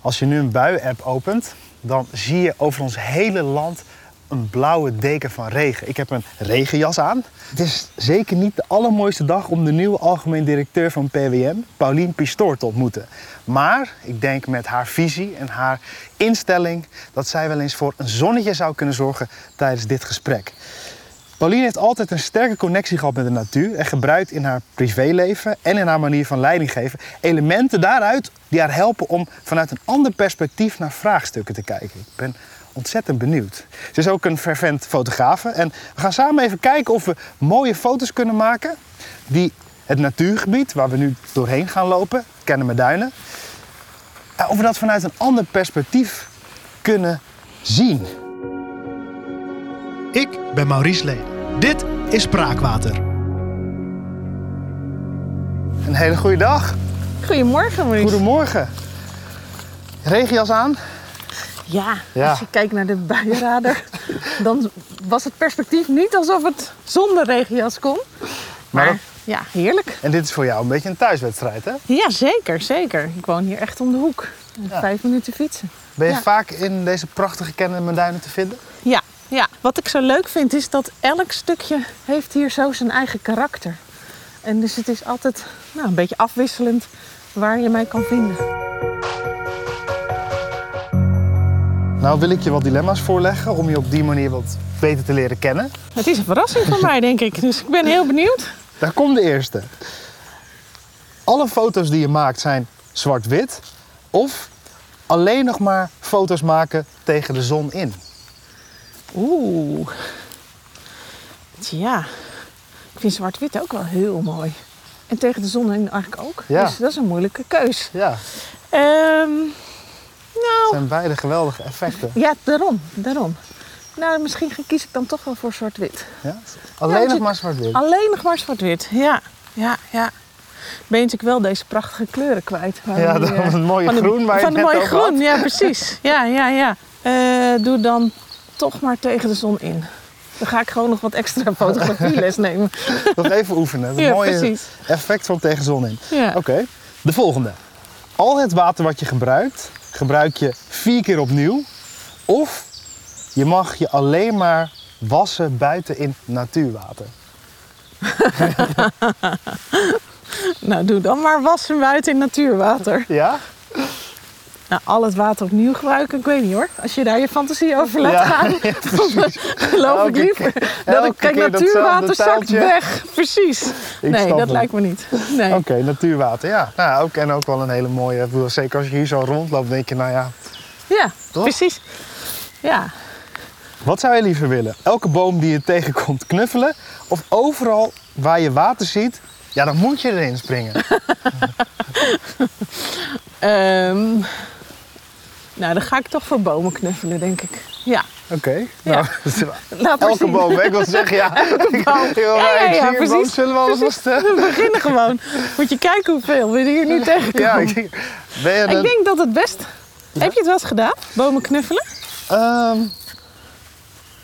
Als je nu een bui-app opent, dan zie je over ons hele land een blauwe deken van regen. Ik heb een regenjas aan. Het is zeker niet de allermooiste dag om de nieuwe algemeen directeur van PWM, Paulien Pistoor, te ontmoeten. Maar ik denk met haar visie en haar instelling dat zij wel eens voor een zonnetje zou kunnen zorgen tijdens dit gesprek. Pauline heeft altijd een sterke connectie gehad met de natuur en gebruikt in haar privéleven en in haar manier van leiding geven elementen daaruit die haar helpen om vanuit een ander perspectief naar vraagstukken te kijken. Ik ben ontzettend benieuwd. Ze is ook een fervent fotografe en we gaan samen even kijken of we mooie foto's kunnen maken die het natuurgebied waar we nu doorheen gaan lopen, Kennemerduinen, of we dat vanuit een ander perspectief kunnen zien. Ik ben Maurice Leen. Dit is Spraakwater. Een hele goede dag. Goedemorgen, Maurice. Goedemorgen. Regenjas aan? Ja, Ja. als je kijkt naar de buienradar, dan was het perspectief niet alsof het zonder regenjas kon. Maar, ja, heerlijk. En dit is voor jou een beetje een thuiswedstrijd, hè? Ja, zeker, zeker. Ik woon hier echt om de hoek. Ja. Vijf minuten fietsen. Ben je Ja. vaak in deze prachtige Kennemerduinen te vinden? Ja, wat ik zo leuk vind is dat elk stukje heeft hier zo zijn eigen karakter. En dus het is altijd nou, een beetje afwisselend waar je mij kan vinden. Nou wil ik je wat dilemma's voorleggen om je op die manier wat beter te leren kennen. Het is een verrassing voor mij, denk ik. Dus ik ben heel benieuwd. Daar komt de eerste. Alle foto's die je maakt zijn zwart-wit of alleen nog maar foto's maken tegen de zon in. Oeh. Tja, ik vind zwart-wit ook wel heel mooi. En tegen de zon in eigenlijk ook. Ja. Dus dat is een moeilijke keus. Ja, Ehm, nou, zijn beide geweldige effecten. ja, daarom, daarom. Nou, misschien kies ik dan toch wel voor zwart-wit. Ja? Alleen nog maar zwart-wit. Alleen nog maar zwart-wit. Ja, ja, ja. Ben je natuurlijk wel deze prachtige kleuren kwijt. Ja, dat eh, het mooie van de- groen waar je Van het mooie had. groen, ja precies. Ja, ja, ja. Eh, doe dan toch maar tegen de zon in. Dan ga ik gewoon nog wat extra fotografieles nemen. Nog even oefenen. Het Ja, mooie precies. effect van tegen zon in. Ja. Oké, de volgende. Al het water wat je gebruikt, gebruik je vier keer opnieuw. Of je mag je alleen maar wassen buiten in natuurwater. Nou, doe dan maar wassen buiten in natuurwater. Ja? Nou, al het water opnieuw gebruiken, ik weet niet hoor. Als je daar je fantasie over laat Ja, gaan, ja, dan geloof Elke ik liever. keer- Dat ik, kijk, natuurwater zakt weg. Precies. Ik nee, dat lijkt me niet. Nee. Oké, natuurwater. Ja, nou, ook, en ook wel een hele mooie. Zeker als je hier zo rondloopt, denk je, nou ja, Ja, Toch? precies. Ja, wat zou je liever willen? Elke boom die je tegenkomt knuffelen? Of overal waar je water ziet, ja, dan moet je erin springen. Ehm, nou, dan ga ik toch voor bomen knuffelen, denk ik. Ja. Oké, Ja. nou, elke boom. Ik wil zeggen, ja. Ik, Ja, ja, ik ja, zie een boom, precies. zullen we alles eh, We beginnen gewoon. Moet je kijken hoeveel we hier nu tegenkomen. Ja, ik, ben je ik een, denk dat het best... Heb je het wel eens gedaan? Bomen knuffelen? Ehm,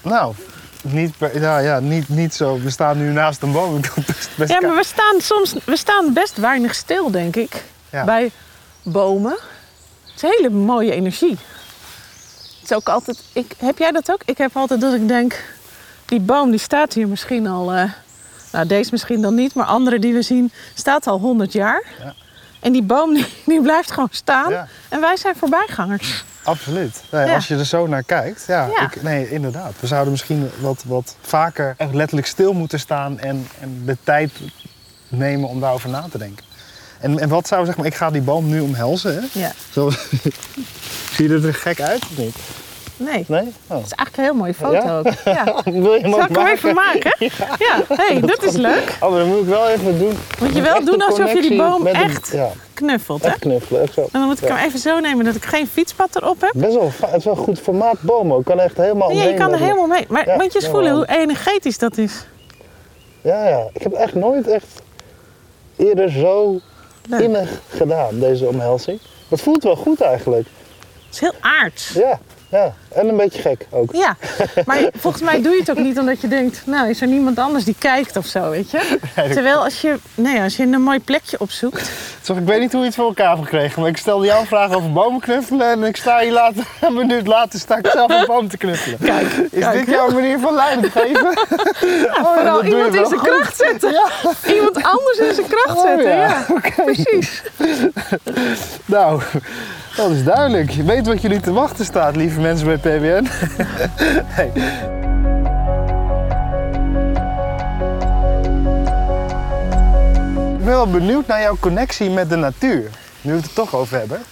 nou, niet, per- ja, ja, niet, niet zo. We staan nu naast een boom. Ja, maar we staan soms we staan best weinig stil, denk ik. Bij bomen. Het is een hele mooie energie. Het is ook altijd... Ik, heb jij dat ook? Ik heb altijd dat ik denk... Die boom die staat hier misschien al... eh, nou, deze misschien dan niet, maar andere die we zien... staat al 100 jaar. Ja. En die boom die, die blijft gewoon staan. Ja. En wij zijn voorbijgangers. Absoluut. Nee, Ja. Als je er zo naar kijkt. Ja, Ja. Ik, nee, inderdaad. We zouden misschien wat, wat vaker echt letterlijk stil moeten staan en, en de tijd nemen om daarover na te denken. En, en wat zou zeg maar, ik ga die boom nu omhelzen. Hè? Ja. Zo, zie je er gek uit of niet? Nee. Nee? Oh. Het is eigenlijk een heel mooie foto Ja? ook. Ja. Wil je hem Zal ik hem even maken? Ja, hey, dat is leuk. Oh, maar dat moet ik wel even doen. Moet je wel doen alsof je die boom echt ja, knuffelt, hè? echt knuffelen. Echt zo. En dan moet ik hem even zo nemen dat ik geen fietspad erop heb. Best wel, het is wel een goed formaat boom ook. Kan echt helemaal Ja, je kan er helemaal mee. Maar moet je eens voelen hoe energetisch dat is. Ja, ja. Ik heb echt nooit echt eerder zo Leuk. innig gedaan, deze omhelzing. Dat voelt wel goed eigenlijk. Het is heel aards. Ja, ja. En een beetje gek ook. Ja, maar volgens mij doe je het ook niet omdat je denkt, nou is er niemand anders die kijkt of zo, weet je? Terwijl als je, nee, als je een mooi plekje opzoekt, Toch, ik weet niet hoe je het voor elkaar hebt gekregen, maar ik stelde jou een vraag over bomen knuffelen en ik sta hier later, een minuut later sta ik zelf een boom te knuffelen. Kijk, Is kijk. dit jouw manier van leiding geven? Oh, Vooral je iemand in zijn kracht zetten. Ja, Iemand anders in zijn kracht Oh, zetten. ja. Ja, precies. nou, dat is duidelijk. Je weet wat jullie te wachten staat, lieve mensen bij hey. Ik ben wel benieuwd naar jouw connectie met de natuur. Nu we het er toch over hebben.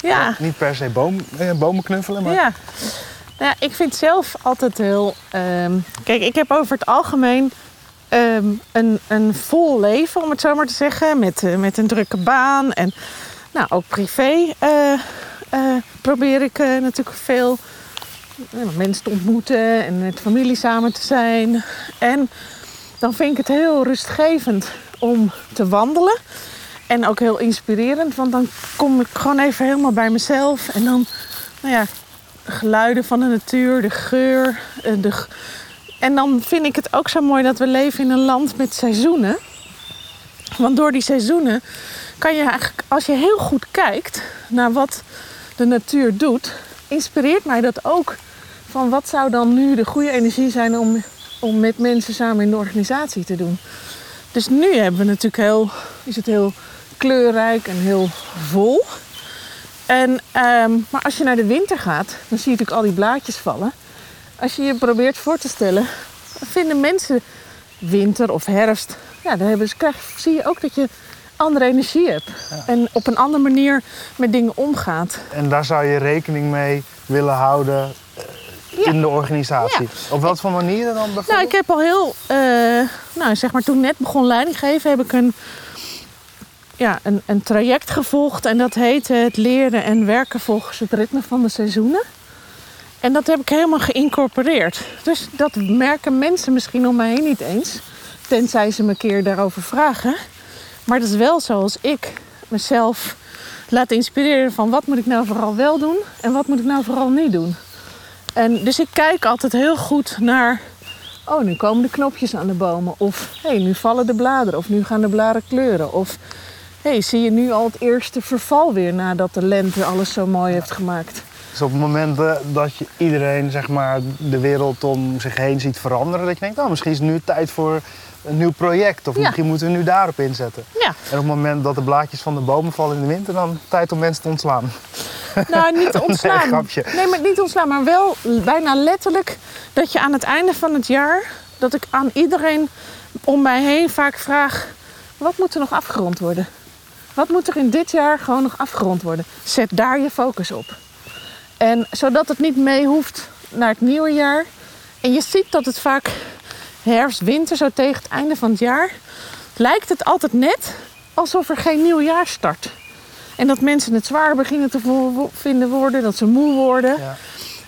Ja. Niet per se boom, eh, bomen knuffelen, maar... Ja. Nou, ja, ik vind zelf altijd heel. ehm, kijk, ik heb over het algemeen ehm, een, een vol leven, om het zo maar te zeggen. Met, eh, met een drukke baan. En nou, ook privé eh, eh, probeer ik eh, natuurlijk veel mensen te ontmoeten en met familie samen te zijn. En dan vind ik het heel rustgevend om te wandelen. En ook heel inspirerend, want dan kom ik gewoon even helemaal bij mezelf. En dan, nou ja, de geluiden van de natuur, de geur. De... En dan vind ik het ook zo mooi dat we leven in een land met seizoenen. Want door die seizoenen kan je eigenlijk, als je heel goed kijkt naar wat de natuur doet, inspireert mij dat ook. Van wat zou dan nu de goede energie zijn om, om met mensen samen in de organisatie te doen. Dus nu hebben we natuurlijk heel, is het heel kleurrijk en heel vol. En, ehm, maar als je naar de winter gaat, dan zie je natuurlijk al die blaadjes vallen. Als je je probeert voor te stellen, vinden mensen winter of herfst, ja, dan hebben ze, krijg, zie je ook dat je andere energie hebt. En op een andere manier met dingen omgaat. En daar zou je rekening mee willen houden eh, Ja. in de organisatie. Op wat voor manieren dan bijvoorbeeld? Nou, ik heb al heel, eh, nou zeg maar toen ik net begon leiding geven, heb ik een, ja, een, een traject gevolgd. En dat heette het leren en werken volgens het ritme van de seizoenen. En dat heb ik helemaal geïncorporeerd. Dus dat merken mensen misschien om mij heen niet eens. Tenzij ze me een keer daarover vragen. Maar dat is wel zoals ik mezelf laat inspireren van wat moet ik nou vooral wel doen en wat moet ik nou vooral niet doen. En dus ik kijk altijd heel goed naar. Oh, nu komen de knopjes aan de bomen. Of hé, hey, nu vallen de bladeren. Of nu gaan de bladeren kleuren. Of hé, hey, zie je nu al het eerste verval weer nadat de lente alles zo mooi heeft gemaakt. Dus op het moment dat je iedereen zeg maar, de wereld om zich heen ziet veranderen, dat je denkt, oh, misschien is het nu tijd voor een nieuw project. Of Ja. misschien moeten we nu daarop inzetten. Ja, En op het moment dat de blaadjes van de bomen vallen in de winter, dan tijd om mensen te ontslaan. nou niet ontslaan. grapje. Nee, maar niet ontslaan, maar wel bijna letterlijk dat je aan het einde van het jaar, dat ik aan iedereen om mij heen vaak vraag: wat moet er nog afgerond worden? Wat moet er in dit jaar gewoon nog afgerond worden? Zet daar je focus op. En zodat het niet mee hoeft naar het nieuwe jaar. En je ziet dat het vaak herfst, winter, zo tegen het einde van het jaar, lijkt het altijd net alsof er geen nieuw jaar start. En dat mensen het zwaar beginnen te vinden worden, dat ze moe worden. Ja.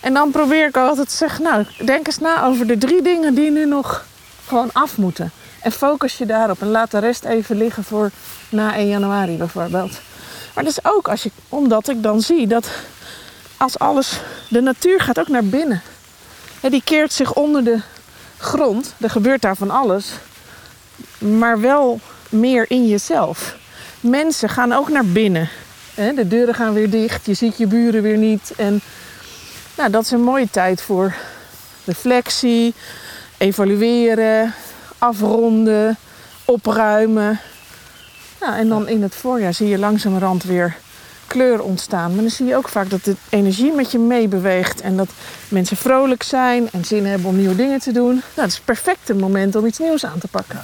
En dan probeer ik altijd te zeggen, nou, denk eens na over de drie dingen die nu nog gewoon af moeten. En focus je daarop en laat de rest even liggen voor na 1 januari bijvoorbeeld. Maar dat is ook als je, omdat ik dan zie dat als alles, de natuur gaat ook naar binnen. Hè, die keert zich onder de grond, er gebeurt daar van alles, maar wel meer in jezelf. Mensen gaan ook naar binnen. De deuren gaan weer dicht, je ziet je buren weer niet. En nou, dat is een mooie tijd voor reflectie, evalueren, afronden, opruimen. Nou, en dan in het voorjaar zie je langzamerhand weer kleur ontstaan. Maar dan zie je ook vaak dat de energie met je meebeweegt. En dat mensen vrolijk zijn en zin hebben om nieuwe dingen te doen. Nou, het is het perfecte moment om iets nieuws aan te pakken.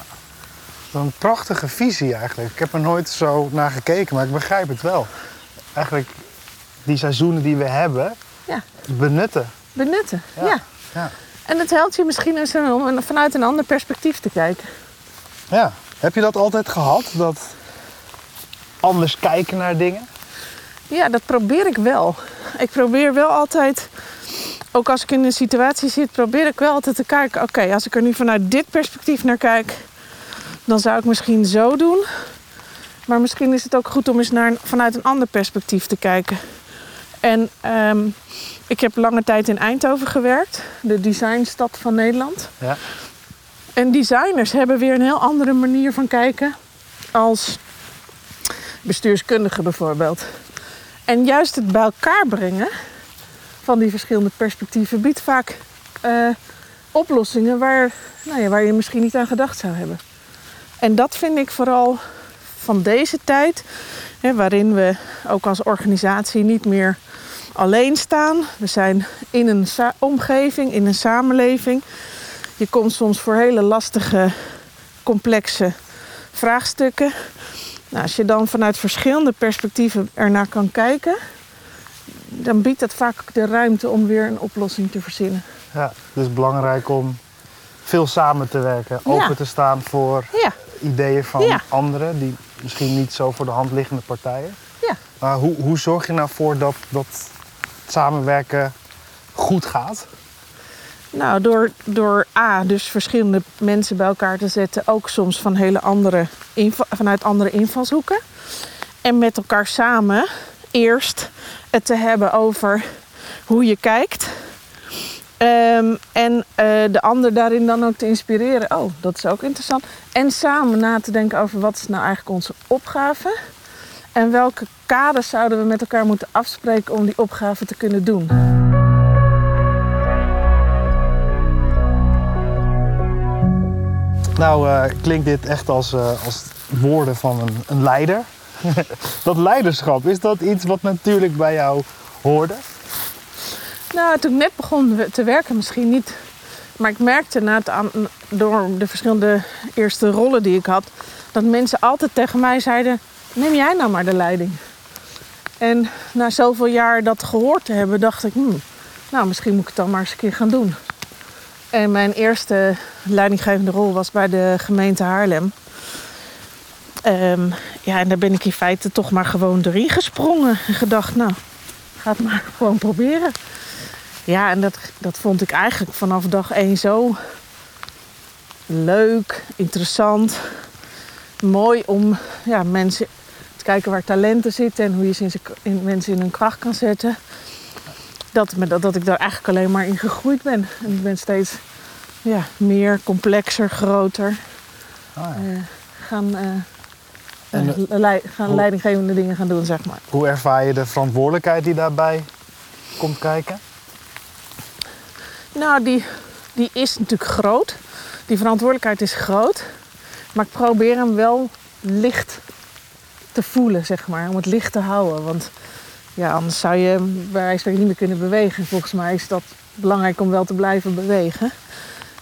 Een prachtige visie eigenlijk. Ik heb er nooit zo naar gekeken, maar ik begrijp het wel. Eigenlijk die seizoenen die we hebben, Ja. benutten. Benutten, Ja. ja. Ja. En het helpt je misschien eens om vanuit een ander perspectief te kijken. ja. Heb je dat altijd gehad? Dat anders kijken naar dingen? Ja, dat probeer ik wel. Ik probeer wel altijd, ook als ik in een situatie zit, probeer ik wel altijd te kijken. Oké, als ik er nu vanuit dit perspectief naar kijk, dan zou ik misschien zo doen. Maar misschien is het ook goed om eens naar vanuit een ander perspectief te kijken. En ehm, ik heb lange tijd in Eindhoven gewerkt, de designstad van Nederland. Ja. En designers hebben weer een heel andere manier van kijken als bestuurskundige bijvoorbeeld. En juist het bij elkaar brengen van die verschillende perspectieven biedt vaak eh, oplossingen waar, nou ja, waar je misschien niet aan gedacht zou hebben. En dat vind ik vooral van deze tijd, hè, waarin we ook als organisatie niet meer alleen staan. We zijn in een omgeving, in een samenleving. Je komt soms voor hele lastige, complexe vraagstukken. Nou, als je dan vanuit verschillende perspectieven ernaar kan kijken, dan biedt dat vaak de ruimte om weer een oplossing te verzinnen. Ja, het is belangrijk om veel samen te werken. Open te staan voor Ja, ideeën van Ja. anderen, die misschien niet zo voor de hand liggende partijen. Ja. Maar hoe, hoe zorg je nou voor dat, dat het samenwerken goed gaat? Nou door, door A, dus verschillende mensen bij elkaar te zetten, ook soms van hele andere vanuit andere invalshoeken. En met elkaar samen eerst het te hebben over hoe je kijkt. Ehm, en eh, de ander daarin dan ook te inspireren. Oh, dat is ook interessant. En samen na te denken over wat is nou eigenlijk onze opgave. En welke kaders zouden we met elkaar moeten afspreken om die opgave te kunnen doen. Nou eh, klinkt dit echt als, eh, als woorden van een, een leider. dat leiderschap, is dat iets wat natuurlijk bij jou hoorde? Nou, toen ik net begon te werken misschien niet. Maar ik merkte na het aan, door de verschillende eerste rollen die ik had... dat mensen altijd tegen mij zeiden... neem jij nou maar de leiding. En na zoveel jaar dat gehoord te hebben, dacht ik... Hmm, nou, misschien moet ik het dan maar eens een keer gaan doen. En mijn eerste leidinggevende rol was bij de gemeente Haarlem. Ehm, ja, en daar ben ik in feite toch maar gewoon erin gesprongen. En gedacht, nou, ga het maar gewoon proberen. Ja, en dat, dat vond ik eigenlijk vanaf dag één zo leuk, interessant, mooi om ja, mensen te kijken waar talenten zitten en hoe je ze in, mensen in hun kracht kan zetten. Dat, dat, dat ik daar eigenlijk alleen maar in gegroeid ben. En ik ben steeds ja, meer, complexer, groter Ah, ja. eh, gaan, eh, En, eh, gaan hoe- leidinggevende dingen gaan doen, zeg maar. Hoe ervaar je de verantwoordelijkheid die daarbij komt kijken? Nou, die, die is natuurlijk groot. Die verantwoordelijkheid is groot. Maar ik probeer hem wel licht te voelen, zeg maar. Om het licht te houden. Want ja, anders zou je bij wijze van niet meer kunnen bewegen. Volgens mij is dat belangrijk om wel te blijven bewegen.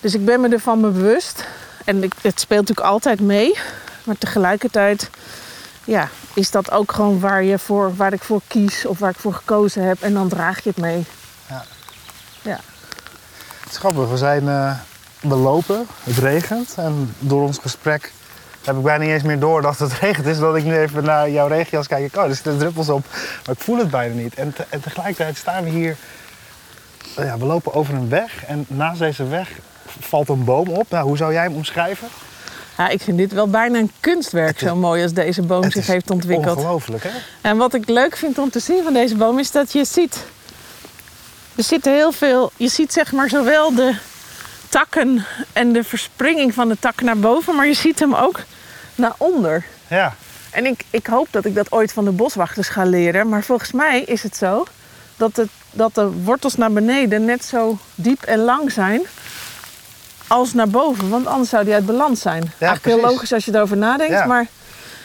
Dus ik ben me ervan bewust. En ik, het speelt natuurlijk altijd mee. Maar tegelijkertijd ja, is dat ook gewoon waar, je voor, waar ik voor kies of waar ik voor gekozen heb. En dan draag je het mee. Het is grappig, we zijn eh, belopen, het regent en door ons gesprek heb ik bijna niet eens meer door dat het regent is. Dat ik nu even naar jouw regenjas kijk, ik, oh, er zitten druppels op, maar ik voel het bijna niet. En, te- en tegelijkertijd staan we hier, eh, ja, we lopen over een weg en naast deze weg valt een boom op. Nou, hoe zou jij hem omschrijven? Ja, ik vind dit wel bijna een kunstwerk, is- zo mooi als deze boom zich heeft ontwikkeld. Ongelooflijk, hè? En wat ik leuk vind om te zien van deze boom is dat je ziet. Er zitten heel veel. Je ziet zeg maar zowel de takken en de verspringing van de takken naar boven, maar je ziet hem ook naar onder. Ja, En ik, ik hoop dat ik dat ooit van de boswachters ga leren. Maar volgens mij is het zo dat, het, dat de wortels naar beneden net zo diep en lang zijn als naar boven. Want anders zou die uit balans zijn. eigenlijk heel precies. logisch als je erover nadenkt. Ja. Maar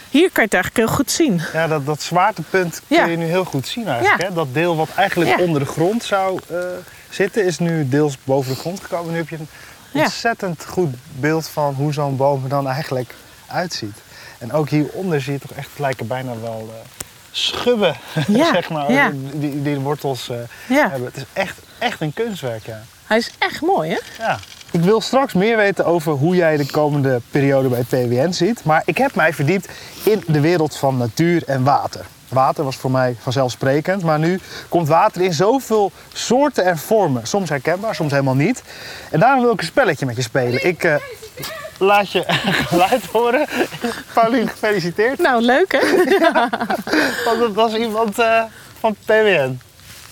hier kan je het eigenlijk heel goed zien. ja dat, dat zwaartepunt Ja. kun je nu heel goed zien eigenlijk. Ja. Hè? Dat deel wat eigenlijk Ja. onder de grond zou eh, zitten, is nu deels boven de grond gekomen. Nu heb je een Ja. ontzettend goed beeld van hoe zo'n boom er dan eigenlijk uitziet. En ook hieronder zie je toch echt lijken bijna wel eh, schubben, Ja, zeg maar, ja. die, die de wortels eh, Ja, hebben. Het is echt, echt een kunstwerk, ja. hij is echt mooi hè? ja. Ik wil straks meer weten over hoe jij de komende periode bij TWN ziet. Maar ik heb mij verdiept in de wereld van natuur en water. Water was voor mij vanzelfsprekend, maar nu komt water in zoveel soorten en vormen. Soms herkenbaar, soms helemaal niet. En daarom wil ik een spelletje met je spelen. Ik eh, laat je geluid horen. Paulien, gefeliciteerd. Nou, leuk hè? Want dat was iemand eh, van TWN,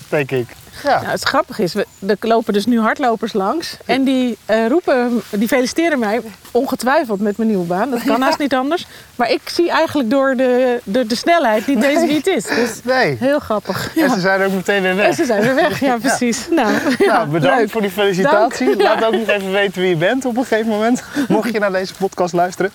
denk ik. Ja. Nou, het grappige is, we, er lopen dus nu hardlopers langs. En die eh, roepen, die feliciteren mij ongetwijfeld met mijn nieuwe baan. Dat kan haast niet anders. Maar ik zie eigenlijk door de, door de snelheid niet deze wie het is. Dus Nee. heel grappig. En ze zijn ook meteen weer En weg. ze zijn weer weg, ja precies. Nou, Nou, bedankt leuk. voor die felicitatie. Dank. Laat ook nog even weten wie je bent op een gegeven moment. Mocht je naar deze podcast luisteren.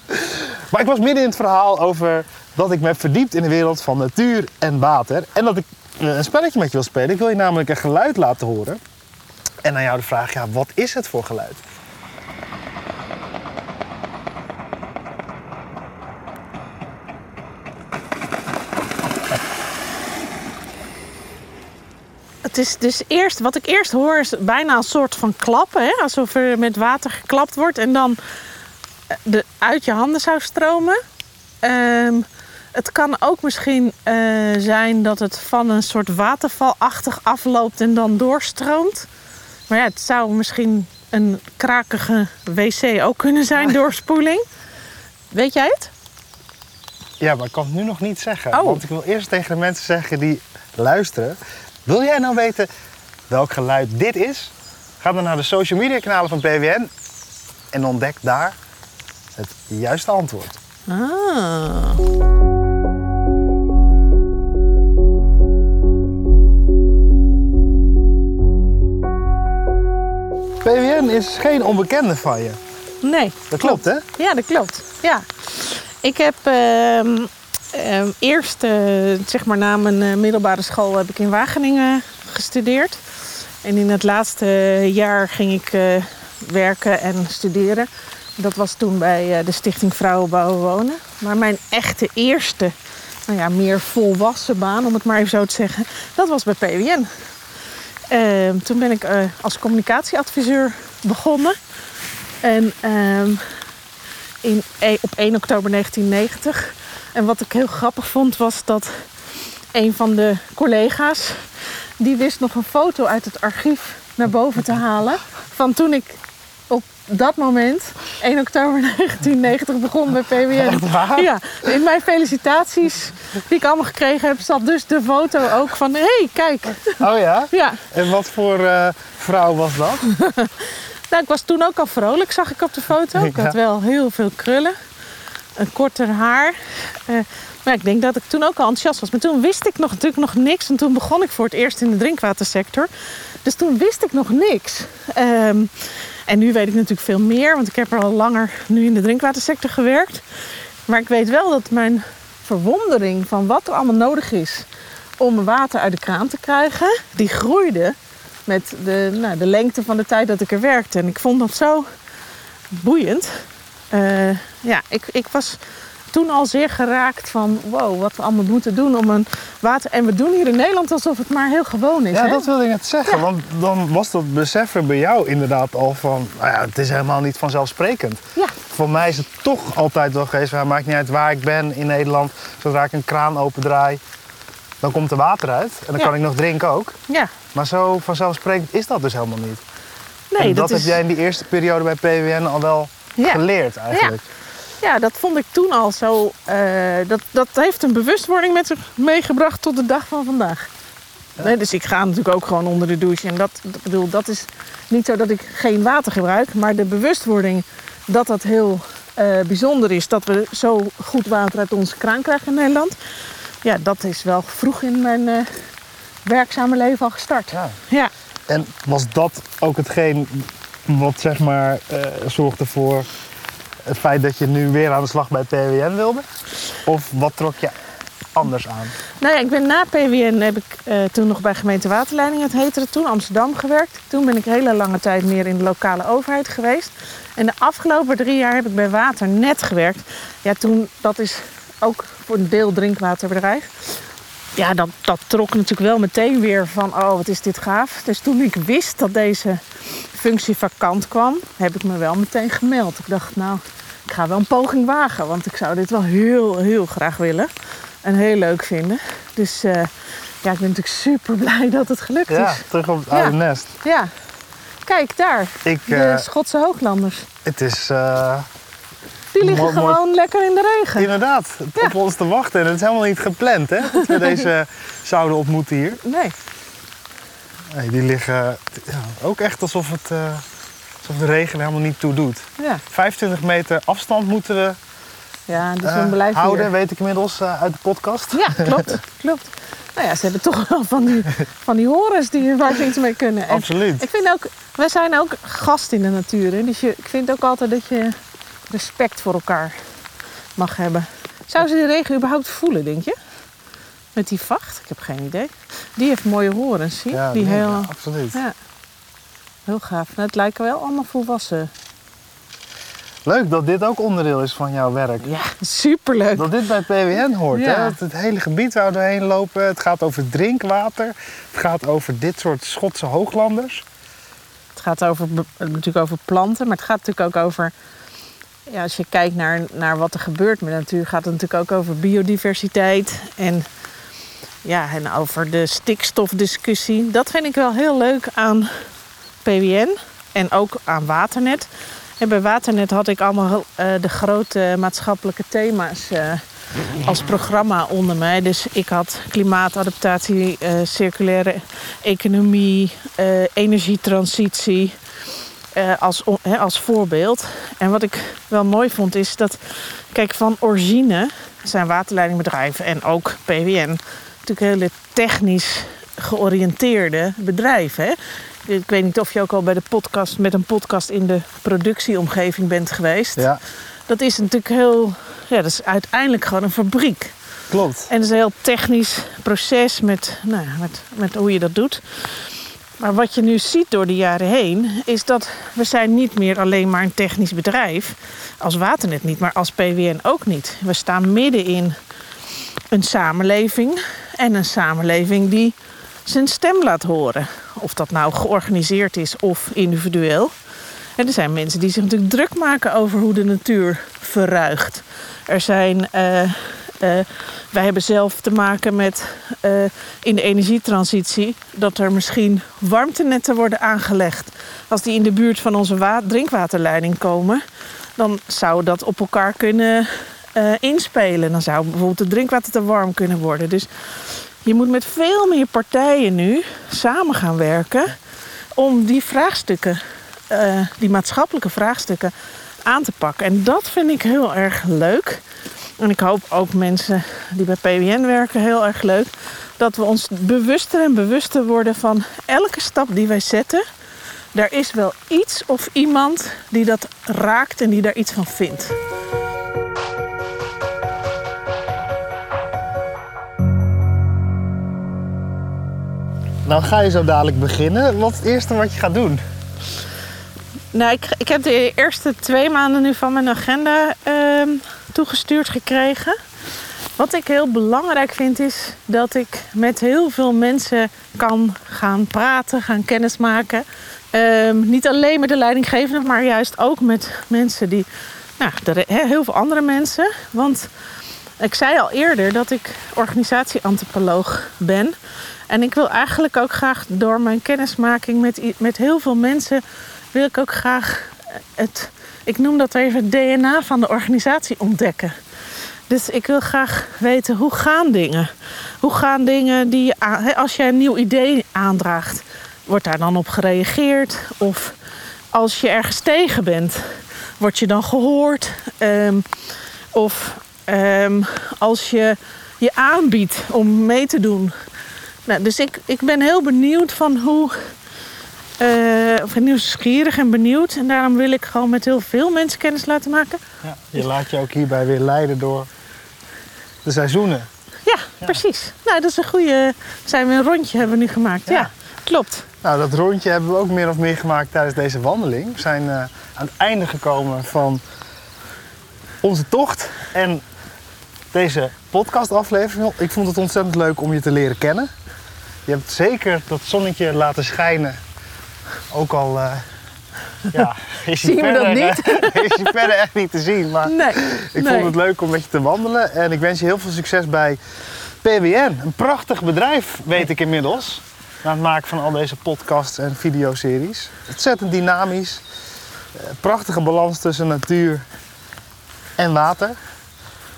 Maar ik was midden in het verhaal over dat ik me heb verdiept in de wereld van natuur en water. En dat ik een spelletje met je wil spelen. Ik wil je namelijk een geluid laten horen. En aan jou de vraag, ja, wat is het voor geluid? Het is dus eerst, wat ik eerst hoor is bijna een soort van klappen. Hè? Alsof er met water geklapt wordt en dan eh, de, uit je handen zou stromen. Ehm, het kan ook misschien eh, zijn dat het van een soort watervalachtig afloopt en dan doorstroomt. Maar ja, het zou misschien een krakige wc ook kunnen zijn, doorspoeling. Weet jij het? Ja, maar ik kan het nu nog niet zeggen. Oh. Want ik wil eerst tegen de mensen zeggen die luisteren. Wil jij nou weten welk geluid dit is? Ga dan naar de social media kanalen van PWN en ontdek daar het juiste antwoord. Ah. PWN is geen onbekende van je. Nee. Dat klopt, hè? Ja, dat klopt. Ja. Ik heb ehm, ehm, eerst, eh, zeg maar na mijn eh, middelbare school, heb ik in Wageningen gestudeerd. En in het laatste jaar ging ik eh, werken en studeren. Dat was toen bij de Stichting Vrouwen Bouwen Wonen. Maar mijn echte eerste, nou ja, meer volwassen baan, om het maar even zo te zeggen, dat was bij PWN. Ehm, toen ben ik eh, als communicatieadviseur begonnen. En ehm, in, e- op 1 oktober 1990. En wat ik heel grappig vond was dat een van de collega's... die wist nog een foto uit het archief naar boven te halen... van toen ik op dat moment, 1 oktober 1990, begon bij. Echt waar? Ja, in mijn felicitaties die ik allemaal gekregen heb... zat dus de foto ook van... hé, hey, kijk. Oh ja? Ja, En wat voor eh, vrouw was dat? Nou, ik was toen ook al vrolijk, zag ik op de foto. Ik had wel heel veel krullen. Een korter haar. Eh, maar ik denk dat ik toen ook al enthousiast was. Maar toen wist ik nog, natuurlijk nog niks. En toen begon ik voor het eerst in de drinkwatersector. Dus toen wist ik nog niks. Ehm, en nu weet ik natuurlijk veel meer. Want ik heb er al langer nu in de drinkwatersector gewerkt. Maar ik weet wel dat mijn verwondering van wat er allemaal nodig is... om water uit de kraan te krijgen, die groeide met de, nou, de lengte van de tijd dat ik er werkte. En ik vond dat zo boeiend. Eh, ja, ik, ik was toen al zeer geraakt van wow, wat we allemaal moeten doen om een water. En we doen hier in Nederland alsof het maar heel gewoon is. Ja, hè? dat wilde ik net zeggen. Want dan was dat beseffen bij jou inderdaad al van... Nou ja, het is helemaal niet vanzelfsprekend. Ja, Voor mij is het toch altijd wel geweest... Het maakt niet uit waar ik ben in Nederland. Zodra ik een kraan opendraai, dan komt er water uit. En dan Ja. kan ik nog drinken ook. ja. Maar zo vanzelfsprekend is dat dus helemaal niet. Nee, en dat, is, heb jij in die eerste periode bij PWN al wel Ja. geleerd eigenlijk. Ja, dat vond ik toen al zo. eh, dat, dat heeft een bewustwording met zich meegebracht tot de dag van vandaag. Nee, dus ik ga natuurlijk ook gewoon onder de douche. En dat, dat, bedoel, dat is niet zo dat ik geen water gebruik. Maar de bewustwording dat dat heel eh, bijzonder is. Dat we zo goed water uit onze kraan krijgen in Nederland. Ja, dat is wel vroeg in mijn eh, werkzame leven al gestart. Ja. Ja. En was dat ook hetgeen wat zeg maar zorgde voor het feit dat je nu weer aan de slag bij PWN wilde? Of wat trok je anders aan? Nou ja, ik ben na PWN heb ik eh, toen nog bij gemeente Waterleiding, het heette toen, Amsterdam gewerkt. Toen ben ik hele lange tijd meer in de lokale overheid geweest. En de afgelopen drie jaar heb ik bij Waternet gewerkt. Ja, toen, dat is ook voor een deel drinkwaterbedrijf. Ja, dat, dat trok natuurlijk wel meteen weer van, oh wat is dit gaaf. Dus toen ik wist dat deze functie vakant kwam, heb ik me wel meteen gemeld. Ik dacht, nou, ik ga wel een poging wagen, want ik zou dit wel heel, heel graag willen. En heel leuk vinden. Dus eh, ja, ik ben natuurlijk super blij dat het gelukt Ja, is. terug op het Ja. oude nest. Ja. Kijk, daar. Ik, De eh, Schotse hooglanders. het is eh, Die liggen mooi- mooi- gewoon lekker in de regen. inderdaad Ja. op ons te wachten. En het is helemaal niet gepland hè, dat we deze zouden ontmoeten hier. Nee. Nee, die liggen ja, ook echt alsof, het, eh, alsof de regen er helemaal niet toe doet. Ja, 25 meter afstand moeten we ja dus eh, we blijven houden, hier. weet ik inmiddels eh, uit de podcast. Ja, klopt. klopt. Nou ja, ze hebben toch wel van die, van die horens die, waar ze iets mee kunnen. En Absoluut. ik vind ook, wij zijn ook gast in de natuur. Hè? Dus je, ik vind ook altijd dat je respect voor elkaar mag hebben. Zou ze die regen überhaupt voelen, denk je? Met die vacht? Ik heb geen idee. Die heeft mooie horens, zie je? Ja, die nee, heel, ja, absoluut. ja. heel gaaf. Nou, het lijken wel allemaal volwassen. Leuk dat dit ook onderdeel is van jouw werk. Ja, superleuk. Dat dit bij PWN hoort. Ja. Hè? Dat het hele gebied waar we doorheen lopen. Het gaat over drinkwater. Het gaat over dit soort Schotse hooglanders. Het gaat over, natuurlijk over planten, maar het gaat natuurlijk ook over... Ja, als je kijkt naar, naar wat er gebeurt met de natuur, gaat het natuurlijk ook over biodiversiteit. En, ja, en over de stikstofdiscussie. Dat vind ik wel heel leuk aan PWN en ook aan Waternet. En bij Waternet had ik allemaal eh, de grote maatschappelijke thema's eh, als programma onder mij. Dus ik had klimaatadaptatie, eh, circulaire economie, energietransitie als, als voorbeeld. En wat ik wel mooi vond is dat, kijk, van origine zijn waterleidingbedrijven en ook PWN natuurlijk hele technisch georiënteerde bedrijven. Hè? Ik weet niet of je ook al bij de podcast met een podcast in de productieomgeving bent geweest. Ja, Dat is natuurlijk heel, ja, dat is uiteindelijk gewoon een fabriek. klopt. En het is een heel technisch proces met, nou, met, met hoe je dat doet. Maar wat je nu ziet door de jaren heen, is dat we zijn niet meer alleen maar een technisch bedrijf. Als Waternet niet, maar als PWN ook niet. We staan midden in een samenleving. En een samenleving die zijn stem laat horen. Of dat nou georganiseerd is of individueel. En er zijn mensen die zich natuurlijk druk maken over hoe de natuur verruigt. Er zijn. eh, eh, wij hebben zelf te maken met eh, in de energietransitie dat er misschien warmtenetten worden aangelegd. Als die in de buurt van onze wa- drinkwaterleiding komen, dan zou dat op elkaar kunnen eh, inspelen. Dan zou bijvoorbeeld het drinkwater te warm kunnen worden. Dus je moet met veel meer partijen nu samen gaan werken om die vraagstukken, eh, die maatschappelijke vraagstukken, aan te pakken. En dat vind ik heel erg leuk. En ik hoop ook mensen die bij PWN werken heel erg leuk. Dat we ons bewuster en bewuster worden van elke stap die wij zetten. Daar is wel iets of iemand die dat raakt en die daar iets van vindt. Nou ga je zo dadelijk beginnen. Wat is het eerste wat je gaat doen? Nou, ik, ik heb de eerste twee maanden nu van mijn agenda ehm, toegestuurd gekregen. Wat ik heel belangrijk vind is dat ik met heel veel mensen kan gaan praten, gaan kennismaken. Ehm, niet alleen met de leidinggevende, maar juist ook met mensen die, nou, heel veel andere mensen. Want ik zei al eerder dat ik organisatieantropoloog ben. En ik wil eigenlijk ook graag door mijn kennismaking met, met heel veel mensen, wil ik ook graag het, ik noem dat even het DNA van de organisatie ontdekken. Dus ik wil graag weten hoe gaan dingen? Hoe gaan dingen die je als jij een nieuw idee aandraagt, wordt daar dan op gereageerd? Of als je ergens tegen bent, word je dan gehoord? Ehm, of ehm, als je je aanbiedt om mee te doen. Nou, dus ik, ik ben heel benieuwd van hoe. eh, of nieuwsgierig en benieuwd. En daarom wil ik gewoon met heel veel mensen kennis laten maken. Ja, je laat je ook hierbij weer leiden door de seizoenen. Ja, precies. Nou, dat is een goede. Zijn we een rondje hebben we nu gemaakt? Ja, Ja. klopt. Nou, dat rondje hebben we ook meer of meer gemaakt tijdens deze wandeling. We zijn eh, aan het einde gekomen van onze tocht en deze podcastaflevering. Ik vond het ontzettend leuk om je te leren kennen. Je hebt zeker dat zonnetje laten schijnen. Ook al eh, ja, is Zien we dat verder, niet? eh, is hij verder echt niet te zien. Maar Nee. ik nee. vond het leuk om met je te wandelen. En ik wens je heel veel succes bij PWN. Een prachtig bedrijf, weet ik inmiddels. Na het maken van al deze podcasts en videoseries. Ontzettend dynamisch. Eh, Prachtige balans tussen natuur en water.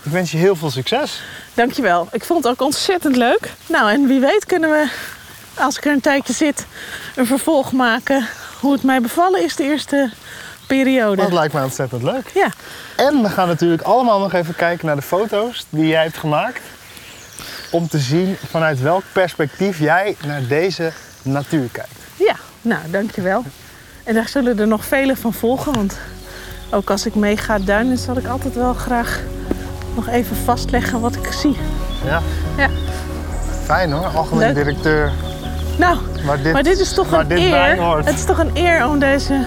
Ik wens je heel veel succes. Dankjewel. Ik vond het ook ontzettend leuk. Nou, en wie weet kunnen we als ik er een tijdje zit, een vervolg maken. Hoe het mij bevallen is de eerste periode. Dat lijkt mij ontzettend leuk. Ja, En we gaan natuurlijk allemaal nog even kijken naar de foto's die jij hebt gemaakt. Om te zien vanuit welk perspectief jij naar deze natuur kijkt. ja, nou dankjewel. En daar zullen er nog vele van volgen. Want ook als ik mee ga duinen, zal ik altijd wel graag nog even vastleggen wat ik zie. Ja, Ja, fijn hoor. Algemeen Leuk. directeur. nou, dit, maar dit is toch een eer. hoort. Het is toch een eer om deze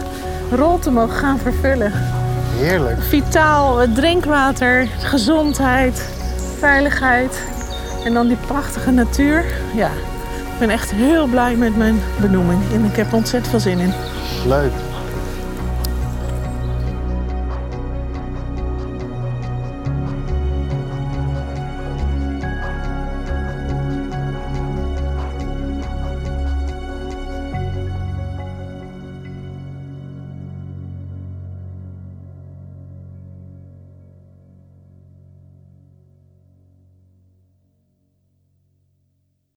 rol te mogen gaan vervullen. Heerlijk. Vitaal, het drinkwater, gezondheid, veiligheid en dan die prachtige natuur. Ja, ik ben echt heel blij met mijn benoeming en ik heb er ontzettend veel zin in. Leuk.